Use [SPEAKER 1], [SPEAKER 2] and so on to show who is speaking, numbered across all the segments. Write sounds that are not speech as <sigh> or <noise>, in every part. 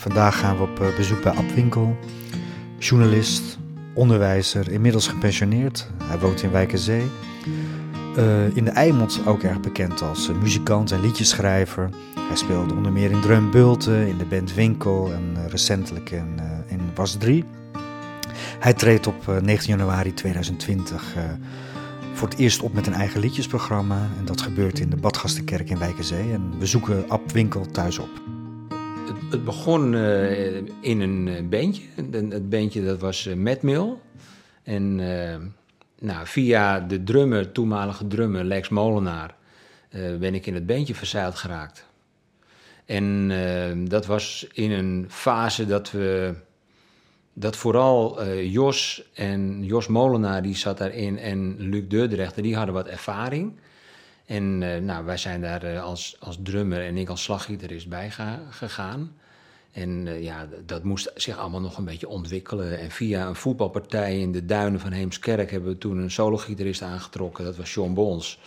[SPEAKER 1] Vandaag gaan we op bezoek bij Ab Winkel, journalist, onderwijzer, inmiddels gepensioneerd. Hij woont in Wijkenzee. Uh, in de Eimond ook erg bekend als muzikant en liedjeschrijver. Hij speelde onder meer in Drum Bulten, in de band Winkel en recentelijk in, in Was 3. Hij treedt op 19 januari 2020 voor het eerst op met een eigen liedjesprogramma. En dat gebeurt in de Badgastenkerk in Wijkenzee. En we zoeken Ab Winkel thuis op.
[SPEAKER 2] Het, begon uh, in een eh, bandje. Het bandje dat was uh, Matt Mill. En uh, nou, via de drummer, toenmalige drummer Lex Molenaar, ben ik in het bandje verzeild geraakt. En dat was in een fase dat we dat vooral uh, Jos en Jos Molenaar, die zat daarin, en Luc Deurdrechter, die hadden wat ervaring. En uh, nou, wij zijn daar uh, als, als drummer en ik als slaggitarist bij ga, gegaan. En ja, dat moest zich allemaal nog een beetje ontwikkelen. En via een voetbalpartij in de duinen van Heemskerk hebben we toen een solo-gitarist aangetrokken. Dat was Sean Bons.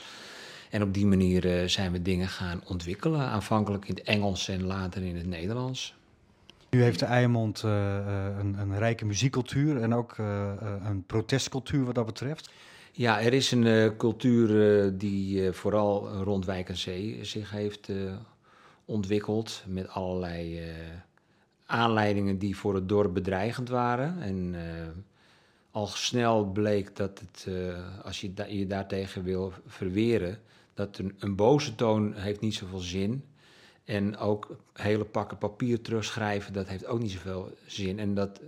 [SPEAKER 2] En op die manier zijn we dingen gaan ontwikkelen. Aanvankelijk in het Engels en later in het Nederlands.
[SPEAKER 1] Nu heeft de Eimond een, een, rijke muziekcultuur en ook een protestcultuur wat dat betreft.
[SPEAKER 2] Ja, er is een uh, cultuur die vooral rond Wijk en Zee zich heeft ontwikkeld. Met allerlei aanleidingen die voor het dorp bedreigend waren. En al snel bleek dat het, als je je daartegen wil verweren, dat een, een boze toon heeft niet zoveel zin en ook hele pakken papier terugschrijven, dat heeft ook niet zoveel zin. En dat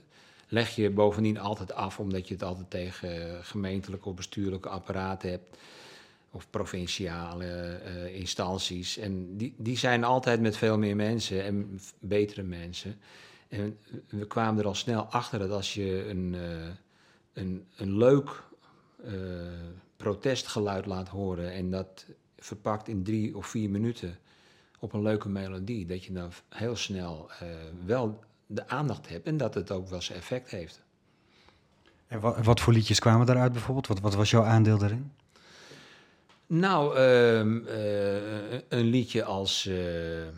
[SPEAKER 2] leg je bovendien altijd af, omdat je het altijd tegen gemeentelijke of bestuurlijke apparaten hebt. Of provinciale uh, instanties. En die, die zijn altijd met veel meer mensen en betere mensen. En we kwamen er al snel achter dat als je een, uh, een, een leuk uh, protestgeluid laat horen en dat verpakt in drie of vier minuten op een leuke melodie, dat je dan heel snel wel de aandacht hebt en dat het ook wel zijn effect heeft.
[SPEAKER 1] En wat, wat voor liedjes kwamen daaruit bijvoorbeeld? Wat, wat was jouw aandeel daarin?
[SPEAKER 2] Nou, uh, uh, een liedje als ehm,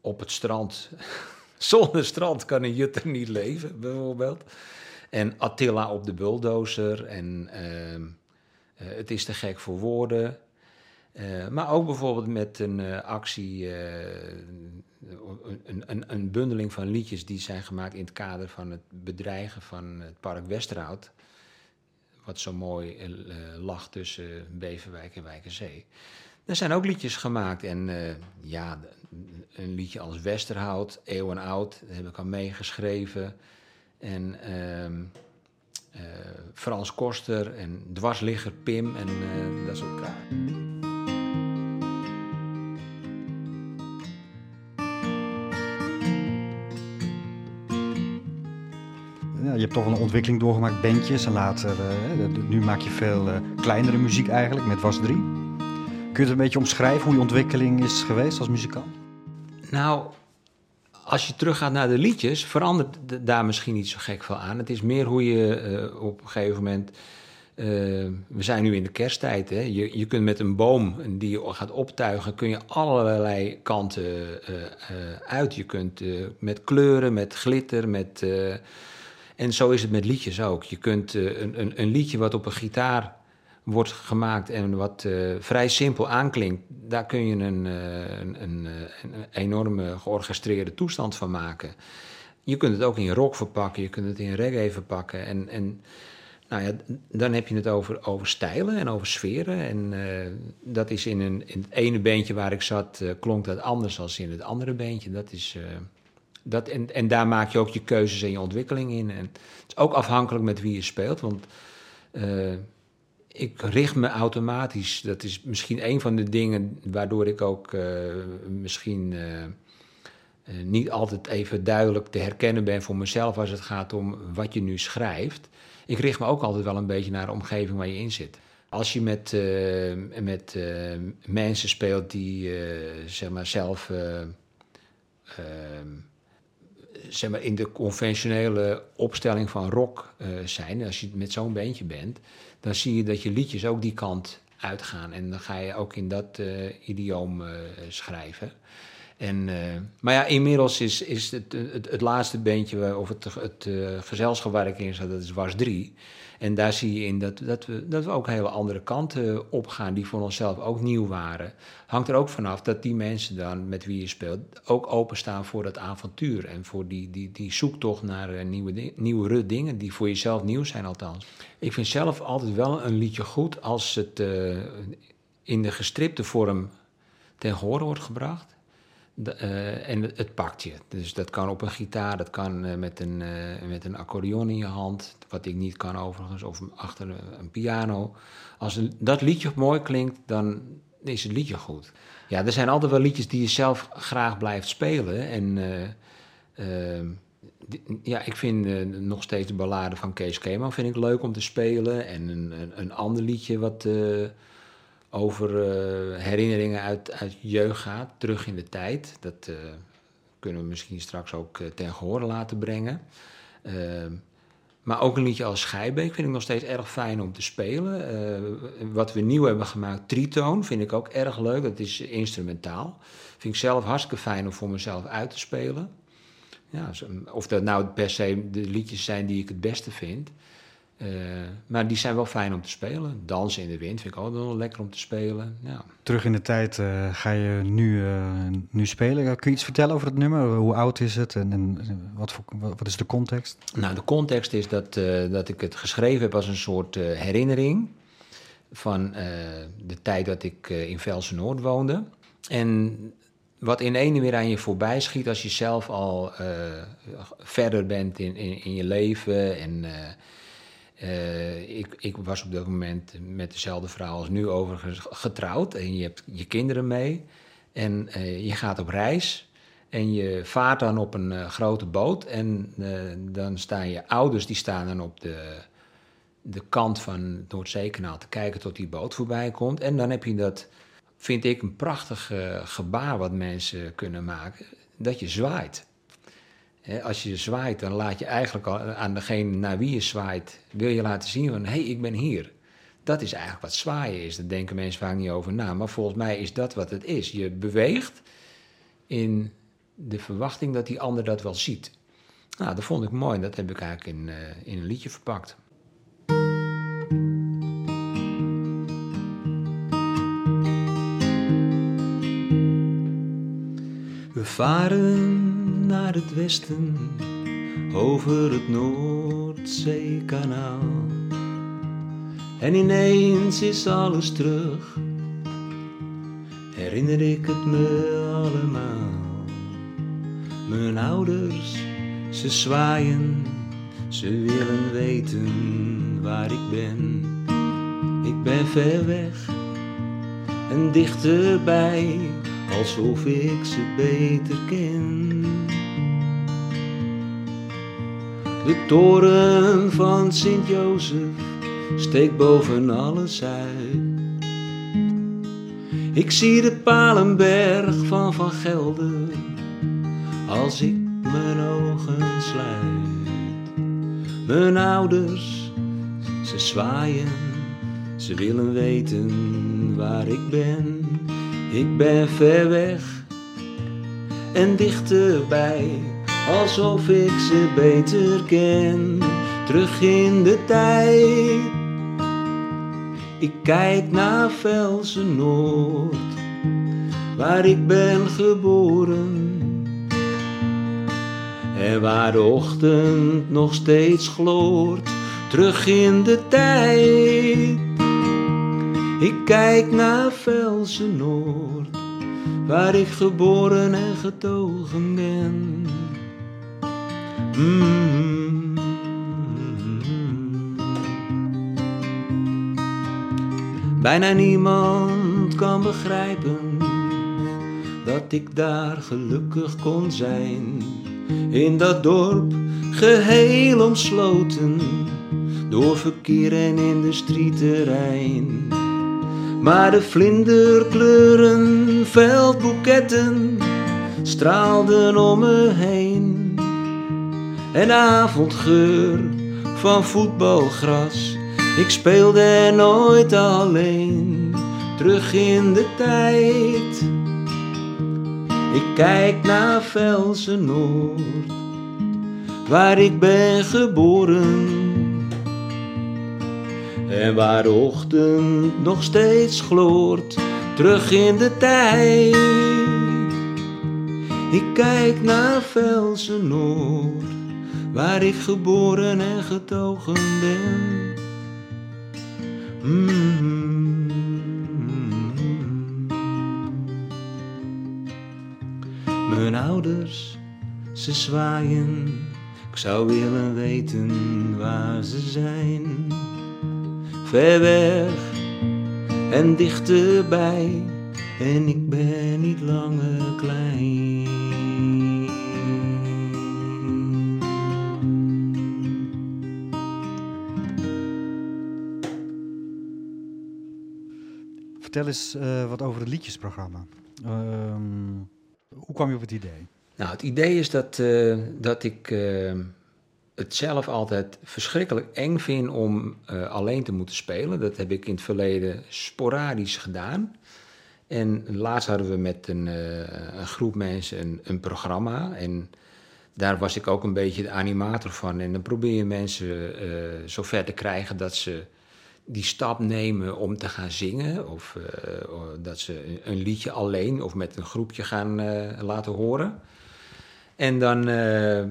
[SPEAKER 2] Op het strand. <laughs> Zonder strand kan een jutter niet leven, bijvoorbeeld. En Attila op de bulldozer. En ehm, Het is te gek voor woorden. Uh, maar ook bijvoorbeeld met een uh, actie, uh, een, een, een, bundeling van liedjes die zijn gemaakt in het kader van het bedreigen van het park Westerhout. Wat zo mooi lag tussen Beverwijk en Wijkenzee. Er zijn ook liedjes gemaakt en ja, een liedje als Westerhout, Eeuwen Oud, daar heb ik al meegeschreven. En ehm, Frans Koster en Dwarsligger Pim en dat soort kraken.
[SPEAKER 1] Hebt toch een ontwikkeling doorgemaakt, bandjes. En later, uh, nu maak je veel uh, kleinere muziek eigenlijk, met Was 3. Kun je het een beetje omschrijven hoe je ontwikkeling is geweest als muzikant?
[SPEAKER 2] Nou, als je teruggaat naar de liedjes, verandert daar misschien niet zo gek veel aan. Het is meer hoe je uh, op een gegeven moment... we zijn nu in de kersttijd. Hè? Je, je kunt met een boom die je gaat optuigen, kun je allerlei kanten uit. Je kunt met kleuren, met glitter, met en zo is het met liedjes ook. Je kunt uh, een, een, een, liedje wat op een gitaar wordt gemaakt en wat uh, vrij simpel aanklinkt, daar kun je een, uh, een, een, enorme georchestreerde toestand van maken. Je kunt het ook in rock verpakken, je kunt het in reggae verpakken. En, en nou ja, dan heb je het over, over stijlen en over sferen. En dat is in, een, in het ene beentje waar ik zat, klonk dat anders dan in het andere beentje. Dat is dat, en, en daar maak je ook je keuzes en je ontwikkeling in. En het is ook afhankelijk met wie je speelt. Want uh, ik richt me automatisch. Dat is misschien een van de dingen waardoor ik ook uh, misschien uh, niet altijd even duidelijk te herkennen ben voor mezelf als het gaat om wat je nu schrijft. Ik richt me ook altijd wel een beetje naar de omgeving waar je in zit. Als je met, met mensen speelt die zeg maar zelf zeg maar, in de conventionele opstelling van rock uh, zijn, als je met zo'n beentje bent, dan zie je dat je liedjes ook die kant uitgaan. En dan ga je ook in dat uh, idioom uh, schrijven. En, maar ja, inmiddels is, is het, het, laatste beentje, of het, het gezelschap waar ik in zat, dat is Was 3. En daar zie je in dat, dat, we, dat we ook hele andere kanten opgaan, die voor onszelf ook nieuw waren. Hangt er ook vanaf dat die mensen dan met wie je speelt ook openstaan voor dat avontuur en voor die, die, die zoektocht naar uh, nieuwe, nieuwe dingen die voor jezelf nieuw zijn althans. Ik vind zelf altijd wel een liedje goed als het uh, in de gestripte vorm ten horen wordt gebracht. Uh, en het, pakt je. Dus dat kan op een gitaar, dat kan uh, met, een, uh, met een accordeon in je hand, wat ik niet kan overigens, of achter een piano. Als dat liedje mooi klinkt, dan is het liedje goed. Ja, er zijn altijd wel liedjes die je zelf graag blijft spelen. En die, ja, ik vind nog steeds de ballade van Kees Keeman vind ik leuk om te spelen. En een, een ander liedje wat over uh, herinneringen uit, uit jeugd gaat, terug in de tijd. Dat uh, kunnen we misschien straks ook uh, ten gehore laten brengen. Ehm, maar ook een liedje als Schijbeek vind ik nog steeds erg fijn om te spelen. wat we nieuw hebben gemaakt, Tritoon, vind ik ook erg leuk. Dat is instrumentaal. Vind ik zelf hartstikke fijn om voor mezelf uit te spelen. Ja, of dat nou per se de liedjes zijn die ik het beste vind. Uh, maar die zijn wel fijn om te spelen. Dansen in de wind vind ik ook wel lekker om te spelen. Ja.
[SPEAKER 1] Terug in de tijd uh, ga je nu, uh, nu spelen. Kun je iets vertellen over het nummer? Hoe oud is het en, en wat, voor, wat is de context?
[SPEAKER 2] Nou, de context is dat, dat ik het geschreven heb als een soort herinnering van de tijd dat ik in Velsen Noord woonde. En wat in ene weer aan je voorbij schiet als je zelf al verder bent in, in, in je leven en uh, ik, ik, was op dat moment met dezelfde vrouw als nu overigens getrouwd. En je hebt je kinderen mee. En uh, je gaat op reis. En je vaart dan op een uh, grote boot. En dan staan je ouders, die staan dan op de, de kant van het Noordzeekanaal te kijken tot die boot voorbij komt. En dan heb je dat, vind ik, een prachtig gebaar wat mensen kunnen maken. Dat je zwaait als je zwaait, dan laat je eigenlijk al aan degene naar wie je zwaait, wil je laten zien van hé, hey, ik ben hier. Dat is eigenlijk wat zwaaien is. Daar denken mensen vaak niet over na. Maar volgens mij is dat wat het is. Je beweegt in de verwachting dat die ander dat wel ziet. Nou, dat vond ik mooi. Dat heb ik eigenlijk in, uh, in een liedje verpakt.
[SPEAKER 3] We varen naar het westen over het Noordzeekanaal. En ineens is alles terug, herinner ik het me allemaal. Mijn ouders, ze zwaaien, ze willen weten waar ik ben. Ik ben ver weg en dichterbij, alsof ik ze beter ken. De toren van Sint-Jozef steekt boven alles uit. Ik zie de palenberg van Van Gelder als ik mijn ogen sluit. Mijn ouders, ze zwaaien, ze willen weten waar ik ben. Ik ben ver weg en dichterbij alsof ik ze beter ken. Terug in de tijd, ik kijk naar Velsen Noord, waar ik ben geboren. En waar de ochtend nog steeds gloort, terug in de tijd. Ik kijk naar Velsen Noord, waar ik geboren en getogen ben. Mm. Bijna niemand kan begrijpen dat ik daar gelukkig kon zijn. In dat dorp geheel omsloten door verkeer en industrieterrein. Maar de vlinderkleuren, veldboeketten straalden om me heen en avondgeur van voetbalgras. Ik speelde nooit alleen, terug in de tijd. Ik kijk naar Velsen-Noord, waar ik ben geboren. En waar ochtend nog steeds gloort, terug in de tijd. Ik kijk naar Velsen-Noord, waar ik geboren en getogen ben. Mm. Mijn ouders, ze zwaaien. Ik zou willen weten waar ze zijn. Ver weg en dichterbij. En ik ben niet langer klein.
[SPEAKER 1] Vertel eens uh, wat over het liedjesprogramma. Ehm, hoe kwam je op het idee?
[SPEAKER 2] Nou, het idee is dat, uh, dat ik uh, het zelf altijd verschrikkelijk eng vind om alleen te moeten spelen. Dat heb ik in het verleden sporadisch gedaan. En laatst hadden we met een, groep mensen een, een, programma. En daar was ik ook een beetje de animator van. En dan probeer je mensen zover te krijgen dat ze die stap nemen om te gaan zingen. Of uh, dat ze een liedje alleen of met een groepje gaan uh, laten horen. En dan uh,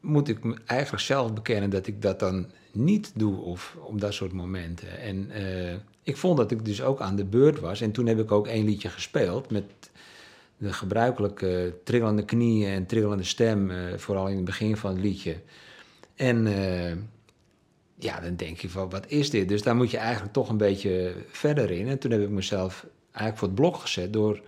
[SPEAKER 2] moet ik me eigenlijk zelf bekennen dat ik dat dan niet doe of op dat soort momenten. En ik vond dat ik dus ook aan de beurt was. En toen heb ik ook één liedje gespeeld met de gebruikelijke trillende knieën en trillende stem, vooral in het begin van het liedje. En ja, dan denk je van, wat is dit? Dus daar moet je eigenlijk toch een beetje verder in. En toen heb ik mezelf eigenlijk voor het blok gezet door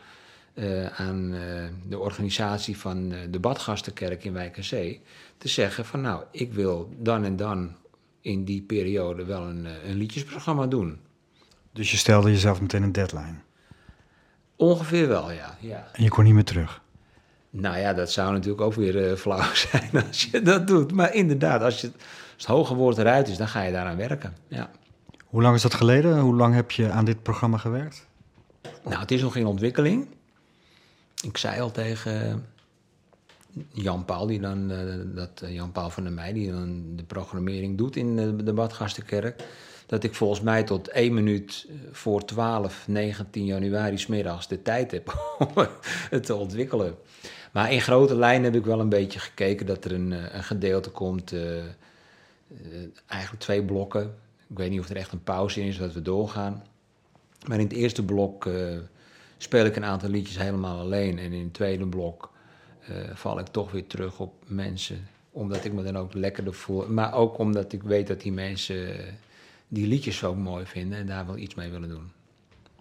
[SPEAKER 2] uh, aan uh, de organisatie van uh, de Badgastenkerk in Wijk aan Zee te zeggen van, nou, ik wil dan en dan in die periode wel een, een liedjesprogramma doen.
[SPEAKER 1] Dus je stelde jezelf meteen een deadline?
[SPEAKER 2] Ongeveer wel, ja. ja.
[SPEAKER 1] En je kon niet meer terug?
[SPEAKER 2] Nou ja, dat zou natuurlijk ook weer flauw <laughs> zijn als je dat doet. Maar inderdaad, als je als het hoge woord eruit is, dan ga je daaraan werken. Ja.
[SPEAKER 1] Hoe lang is dat geleden? Hoe lang heb je aan dit programma gewerkt?
[SPEAKER 2] Nou, het is nog in ontwikkeling. Ik zei al tegen Jan Paul, die dan, uh, dat, uh, Jan Paul van der Meij, die dan de programmering doet in de, de Badgastenkerk, dat ik volgens mij tot één minuut voor 12, 19 januari smiddags de tijd heb <laughs> om het te ontwikkelen. Maar in grote lijnen heb ik wel een beetje gekeken dat er een, een gedeelte komt. Uh, eigenlijk twee blokken. Ik weet niet of er echt een pauze in is dat we doorgaan. Maar in het eerste blok uh, speel ik een aantal liedjes helemaal alleen. En in het tweede blok uh, val ik toch weer terug op mensen. Omdat ik me dan ook lekkerder voel. Maar ook omdat ik weet dat die mensen die liedjes zo mooi vinden en daar wel iets mee willen doen.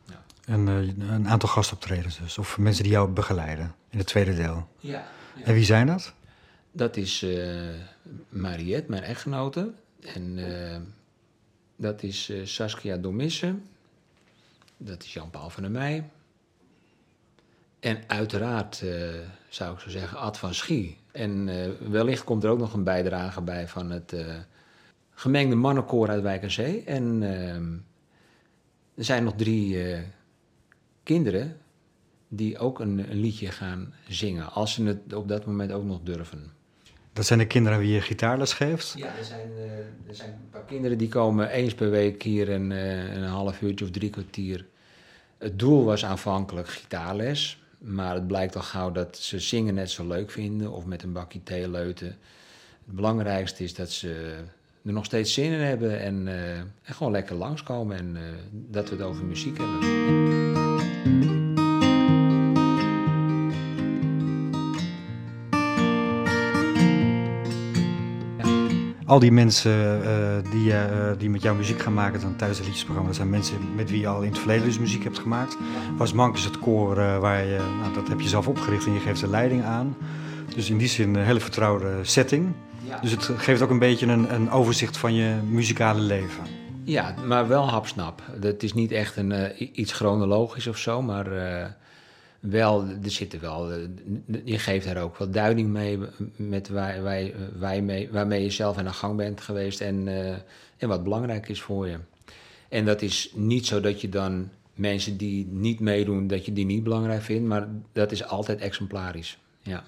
[SPEAKER 1] Ja. En een aantal gastoptredens dus. Of mensen die jou begeleiden in het tweede deel.
[SPEAKER 2] Ja.
[SPEAKER 1] ja. En wie zijn dat?
[SPEAKER 2] Dat is Mariette, mijn echtgenote. En uh, dat is uh, Saskia Domisse. Dat is Jan-Paul van der Meij. En uiteraard zou ik zo zeggen Ad van Schie. En wellicht komt er ook nog een bijdrage bij van het gemengde mannenkoor uit Wijk Zee. En er zijn nog drie kinderen die ook een liedje gaan zingen. Als ze het op dat moment ook nog durven.
[SPEAKER 1] Dat zijn de kinderen wie je gitaarles geeft?
[SPEAKER 2] Ja, er zijn, uh, er zijn een paar kinderen die komen eens per week hier een, uh, een half uurtje of drie kwartier. Het doel was aanvankelijk gitaarles, maar het blijkt al gauw dat ze zingen net zo leuk vinden of met een bakje thee leuten. Het belangrijkste is dat ze er nog steeds zin in hebben en, uh, en gewoon lekker langskomen en dat we het over muziek hebben.
[SPEAKER 1] Al die mensen uh, die, uh, die met jouw muziek gaan maken dan tijdens het liedjesprogramma, dat zijn mensen met wie je al in het verleden dus muziek hebt gemaakt. Was Mank is het koor uh, waar je, nou, dat heb je zelf opgericht en je geeft de leiding aan. Dus in die zin een hele vertrouwde setting. Ja. Dus het geeft ook een beetje een, een, overzicht van je muzikale leven.
[SPEAKER 2] Ja, maar wel hapsnap. Het is niet echt een, iets chronologisch of zo, maar wel, er zitten wel, eh, je geeft daar ook wel duiding mee met waar, mee, waarmee je zelf aan de gang bent geweest en, uh, en wat belangrijk is voor je. En dat is niet zo dat je dan mensen die niet meedoen, dat je die niet belangrijk vindt. Maar dat is altijd exemplarisch. Ja.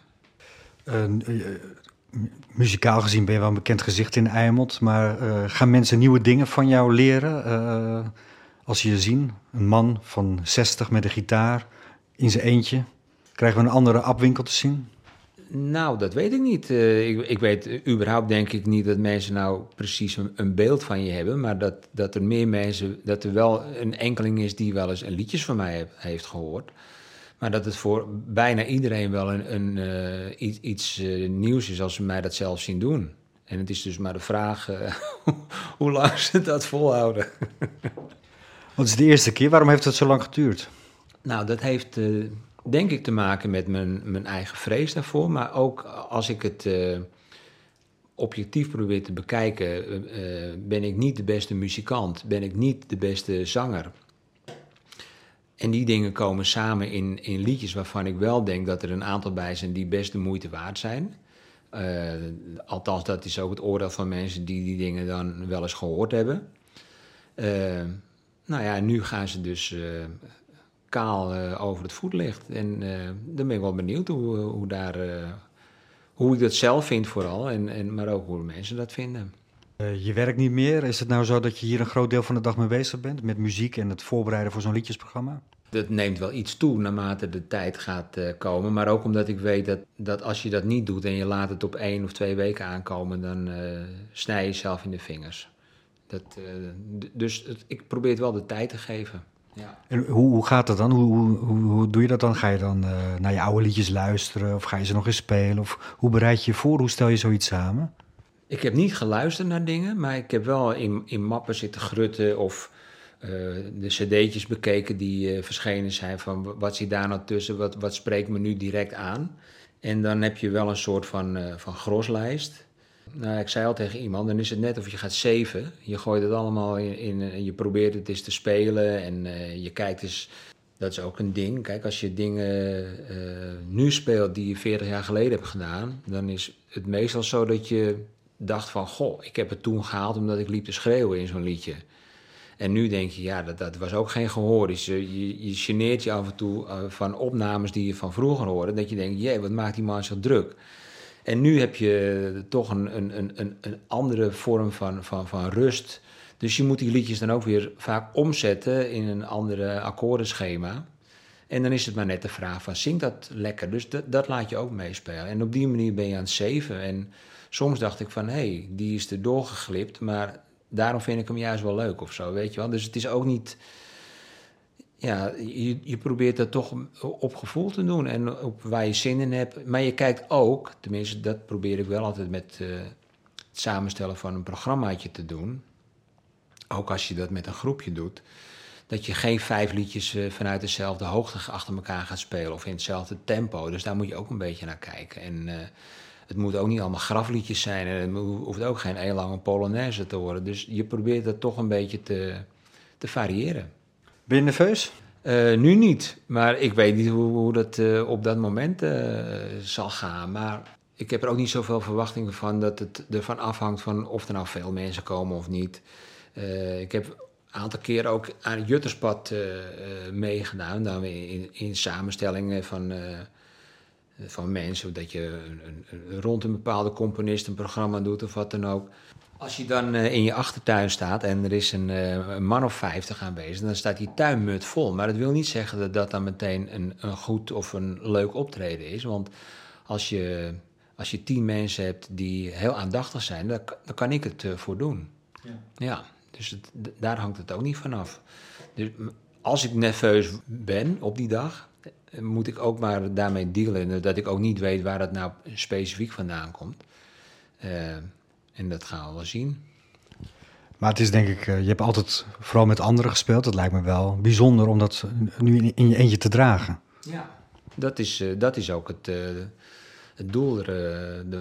[SPEAKER 1] muzikaal gezien ben je wel een bekend gezicht in Eimond. Maar gaan mensen nieuwe dingen van jou leren? als ze je zien, een man van 60 met een gitaar in zijn eentje. Krijgen we een andere abwinkel te zien?
[SPEAKER 2] Nou, dat weet ik niet. Uh, ik, ik, weet überhaupt denk ik niet dat mensen nou precies een, beeld van je hebben, maar dat, dat er meer mensen, dat er wel een enkeling is die wel eens een liedjes van mij heeft gehoord. Maar dat het voor bijna iedereen wel een, een uh, iets, iets nieuws is als ze mij dat zelf zien doen. En het is dus maar de vraag <laughs> hoe lang ze dat volhouden. <laughs>
[SPEAKER 1] Wat is de eerste keer? Waarom heeft het zo lang geduurd?
[SPEAKER 2] Nou, dat heeft denk ik te maken met mijn, mijn eigen vrees daarvoor. Maar ook als ik het uh, objectief probeer te bekijken, uh, ben ik niet de beste muzikant, ben ik niet de beste zanger. En die dingen komen samen in, in liedjes waarvan ik wel denk dat er een aantal bij zijn die best de moeite waard zijn. Althans, dat is ook het oordeel van mensen die die dingen dan wel eens gehoord hebben. nou ja, nu gaan ze dus kaal uh, over het voetlicht. En uh, dan ben ik wel benieuwd hoe, hoe, daar, uh, hoe ik dat zelf vind vooral, en, en, maar ook hoe mensen dat vinden.
[SPEAKER 1] je werkt niet meer. Is het nou zo dat je hier een groot deel van de dag mee bezig bent met muziek en het voorbereiden voor zo'n liedjesprogramma?
[SPEAKER 2] Dat neemt wel iets toe naarmate de tijd gaat komen. Maar ook omdat ik weet dat, dat als je dat niet doet en je laat het op één of twee weken aankomen, dan snij je jezelf in de vingers. Dat, dus het, ik probeer het wel de tijd te geven.
[SPEAKER 1] Ja. En hoe, hoe gaat dat dan? Hoe, hoe, hoe doe je dat dan? Ga je dan uh, naar je oude liedjes luisteren of ga je ze nog eens spelen? Of hoe bereid je je voor? Hoe stel je zoiets samen?
[SPEAKER 2] Ik heb niet geluisterd naar dingen, maar ik heb wel in, in mappen zitten grutten of uh, de cd'tjes bekeken die uh, verschenen zijn van wat zit daar nou tussen, wat, wat spreekt me nu direct aan. En dan heb je wel een soort van, van groslijst. Nou, ik zei al tegen iemand, dan is het net of je gaat zeven. Je gooit het allemaal in, in je probeert het eens te spelen en uh, je kijkt eens. Dat is ook een ding. Kijk, als je dingen uh, nu speelt die je 40 jaar geleden hebt gedaan, dan is het meestal zo dat je dacht van, goh, ik heb het toen gehaald omdat ik liep te schreeuwen in zo'n liedje. En nu denk je, ja, dat, dat was ook geen gehoor. Dus je, je, geneert je af en toe van opnames die je van vroeger hoorde. Dat je denkt, jee, wat maakt die man zo druk? En nu heb je toch een, een, een, een andere vorm van, van, van rust. Dus je moet die liedjes dan ook weer vaak omzetten in een andere akkoordenschema. En dan is het maar net de vraag van, zingt dat lekker? Dus dat, dat laat je ook meespelen. En op die manier ben je aan het zeven. En soms dacht ik van, hé, hey, die is er doorgeglipt, maar daarom vind ik hem juist wel leuk of zo, weet je wel. Dus het is ook niet ja, je, je probeert dat toch op gevoel te doen en op waar je zin in hebt. Maar je kijkt ook, tenminste dat probeer ik wel altijd met uh, het samenstellen van een programmaatje te doen. Ook als je dat met een groepje doet. Dat je geen vijf liedjes uh, vanuit dezelfde hoogte achter elkaar gaat spelen of in hetzelfde tempo. Dus daar moet je ook een beetje naar kijken. En uh, het moet ook niet allemaal grafliedjes zijn en het hoeft ook geen heel lange polonaise te worden. Dus je probeert dat toch een beetje te, te variëren.
[SPEAKER 1] Ben je nerveus?
[SPEAKER 2] Uh, nu niet, maar ik weet niet hoe, dat uh, op dat moment uh, zal gaan. Maar ik heb er ook niet zoveel verwachtingen van dat het ervan afhangt van of er nou veel mensen komen of niet. ik heb een aantal keer ook aan het Jutterspad meegedaan, dan in, in samenstellingen van, van mensen, dat je een, een, rond een bepaalde componist een programma doet of wat dan ook. Als je dan uh, in je achtertuin staat en er is een, uh, een, man of vijftig aanwezig, dan staat die tuinmut vol. Maar dat wil niet zeggen dat dat dan meteen een, een goed of een leuk optreden is. Want als je, als je tien mensen hebt die heel aandachtig zijn, dan, dan kan ik het uh, voor doen. Ja, ja dus het, daar hangt het ook niet vanaf. Dus als ik nerveus ben op die dag, moet ik ook maar daarmee dealen. Dat ik ook niet weet waar het nou specifiek vandaan komt. En dat gaan we wel zien.
[SPEAKER 1] Maar het is denk ik, eh, je hebt altijd vooral met anderen gespeeld. Dat lijkt me wel bijzonder om dat nu in je eentje te dragen.
[SPEAKER 2] Ja, dat is, eh, dat is ook het, eh, het doel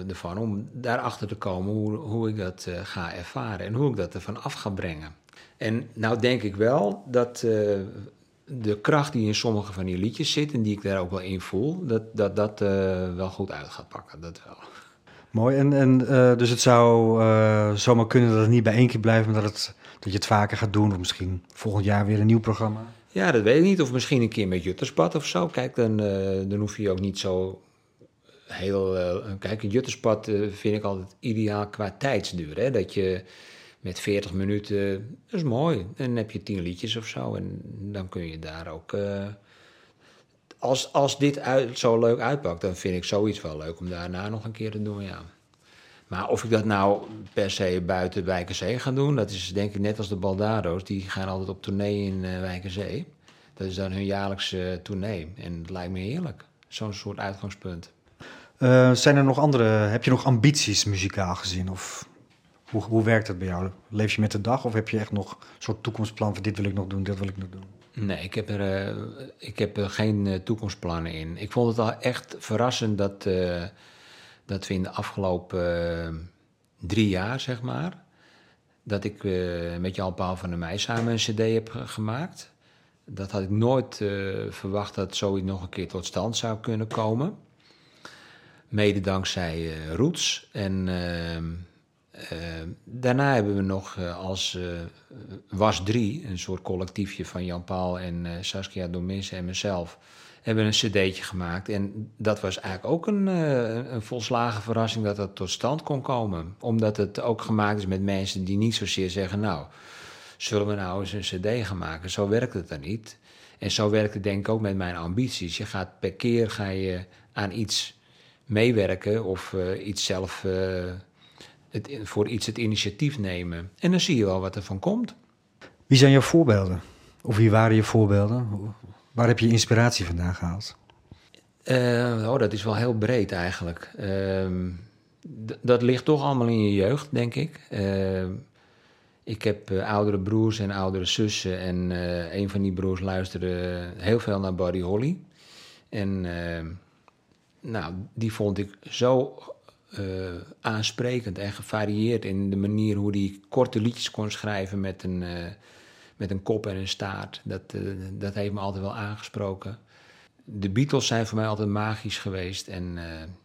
[SPEAKER 2] ervan. Om daarachter te komen hoe, hoe ik dat ga ervaren en hoe ik dat ervan af ga brengen. En nou denk ik wel dat de kracht die in sommige van die liedjes zit en die ik daar ook wel in voel, dat dat, dat wel goed uit gaat pakken. Dat wel.
[SPEAKER 1] Mooi, en, en uh, dus het zou uh, zomaar kunnen dat het niet bij één keer blijft, maar dat, het, dat je het vaker gaat doen, of misschien volgend jaar weer een nieuw programma?
[SPEAKER 2] Ja, dat weet ik niet. Of misschien een keer met Jutterspad of zo. Kijk, dan, uh, dan hoef je ook niet zo heel... Kijk, een Jutterspad vind ik altijd ideaal qua tijdsduur. Hè? Dat je met 40 minuten, dat is mooi. En dan heb je 10 liedjes of zo. En dan kun je daar ook... als, als dit uit, zo leuk uitpakt, dan vind ik zoiets wel leuk om daarna nog een keer te doen, ja. Maar of ik dat nou per se buiten Wijkerzee ga doen, dat is denk ik net als de Baldado's. Die gaan altijd op tournee in uh, Wijkerzee. Dat is dan hun jaarlijkse uh, tournee. En het lijkt me heerlijk. Zo'n soort uitgangspunt.
[SPEAKER 1] Uh, zijn er nog andere, heb je nog ambities muzikaal gezien? Of hoe, hoe werkt het bij jou? Leef je met de dag of heb je echt nog een soort toekomstplan van dit wil ik nog doen, dit wil ik nog doen?
[SPEAKER 2] Nee, ik heb er, ik heb geen toekomstplannen in. Ik vond het al echt verrassend dat dat we in de afgelopen eh, drie jaar, zeg maar, dat ik met Jan Paul van der Meij samen een cd heb gemaakt. Dat had ik nooit verwacht dat zoiets nog een keer tot stand zou kunnen komen. Mede dankzij Roots. En daarna hebben we nog als Was 3, een soort collectiefje van Jan Paul en Saskia Domis en mezelf hebben een cd'tje gemaakt. En dat was eigenlijk ook een, uh, een volslagen verrassing dat dat tot stand kon komen. Omdat het ook gemaakt is met mensen die niet zozeer zeggen... nou, zullen we nou eens een cd gaan maken? Zo werkt het dan niet. En zo werkt het denk ik ook met mijn ambities. Je gaat per keer ga je aan iets meewerken of uh, iets zelf... Het, voor iets het initiatief nemen. En dan zie je wel wat er van komt.
[SPEAKER 1] Wie zijn jouw voorbeelden? Of wie waren je voorbeelden? Waar heb je inspiratie vandaan gehaald?
[SPEAKER 2] Uh, oh, dat is wel heel breed eigenlijk. Uh, dat ligt toch allemaal in je jeugd, denk ik. Uh, ik heb uh, oudere broers en oudere zussen. En een van die broers luisterde heel veel naar Buddy Holly. En nou, die vond ik zo aansprekend en gevarieerd in de manier hoe hij korte liedjes kon schrijven met een met een kop en een staart. Dat, uh, dat heeft me altijd wel aangesproken. De Beatles zijn voor mij altijd magisch geweest. En,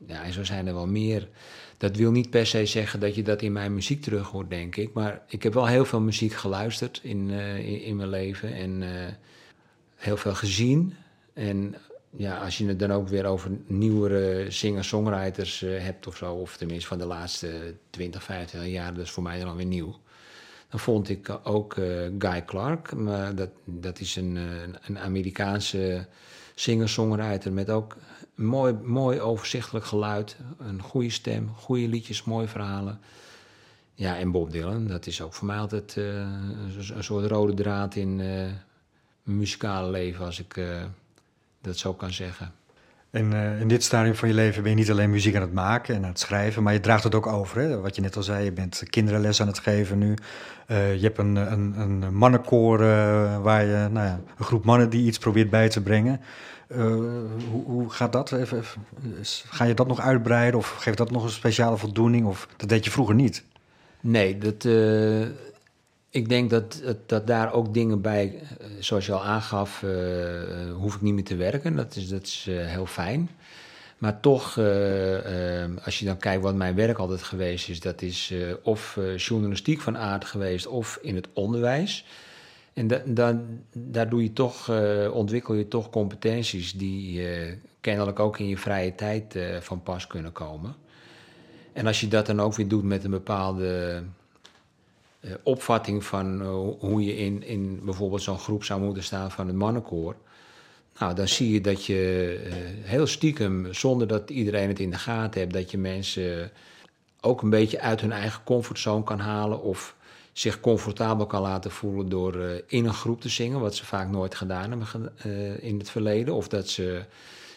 [SPEAKER 2] ja, zo zijn er wel meer. Dat wil niet per se zeggen dat je dat in mijn muziek terug hoort, denk ik. Maar ik heb wel heel veel muziek geluisterd in, in, in, mijn leven. En heel veel gezien. En ja, als je het dan ook weer over nieuwere singer-songwriters hebt of zo... of tenminste van de laatste 20, 25 jaar, dat is voor mij dan weer nieuw dan vond ik ook uh, Guy Clark. Dat, dat is een, eh, een Amerikaanse singer-songwriter met ook mooi, mooi overzichtelijk geluid. Een goede stem, goede liedjes, mooie verhalen. Ja, en Bob Dylan, dat is ook voor mij altijd uh, een soort rode draad in mijn muzikale leven, als ik dat zo kan zeggen.
[SPEAKER 1] En uh, in dit stadium van je leven ben je niet alleen muziek aan het maken en aan het schrijven, maar je draagt het ook over. Hè? Wat je net al zei, je bent kinderenles aan het geven nu. Uh, je hebt een, een, een mannenkoor uh, waar je, nou ja, een groep mannen die iets probeert bij te brengen. Hoe, hoe, gaat dat? Even, even, ga je dat nog uitbreiden of geeft dat nog een speciale voldoening? Of dat deed je vroeger niet?
[SPEAKER 2] Nee, dat ik denk dat, dat, daar ook dingen bij, eh, zoals je al aangaf, uh, hoef ik niet meer te werken. Dat is, dat is heel fijn. Maar toch, als je dan kijkt wat mijn werk altijd geweest is, dat is of journalistiek van aard geweest of in het onderwijs. En da, daar doe je toch, ontwikkel je toch competenties die kennelijk ook in je vrije tijd van pas kunnen komen. En als je dat dan ook weer doet met een bepaalde uh, opvatting van uh, hoe je in, in bijvoorbeeld zo'n groep zou moeten staan van het mannenkoor. Nou, dan zie je dat je uh, heel stiekem, zonder dat iedereen het in de gaten heeft, dat je mensen ook een beetje uit hun eigen comfortzone kan halen of zich comfortabel kan laten voelen door in een groep te zingen, wat ze vaak nooit gedaan hebben in het verleden. Of dat ze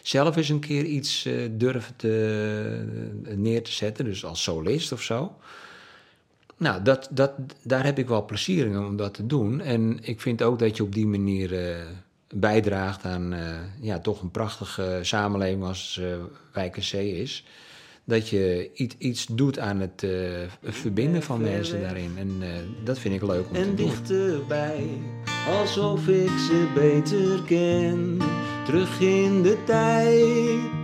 [SPEAKER 2] zelf eens een keer iets durven te, neer te zetten, dus als solist of zo. Nou, dat, dat, daar heb ik wel plezier in om dat te doen. En ik vind ook dat je op die manier uh, bijdraagt aan uh, ja, toch een prachtige samenleving als uh, is. Dat je iets, iets doet aan het verbinden van mensen daarin. En dat vind ik leuk om
[SPEAKER 3] en
[SPEAKER 2] te
[SPEAKER 3] doen. En dichterbij, alsof ik ze beter ken. Terug in de tijd.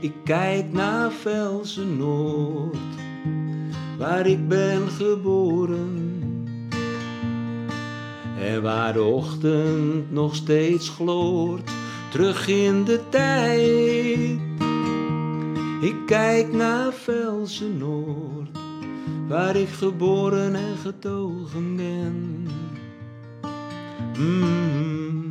[SPEAKER 3] Ik kijk naar Velsen Noord waar ik ben geboren. En waar de ochtend nog steeds gloort, terug in de tijd. Ik kijk naar Velsen Noord, waar ik geboren en getogen ben. Mm.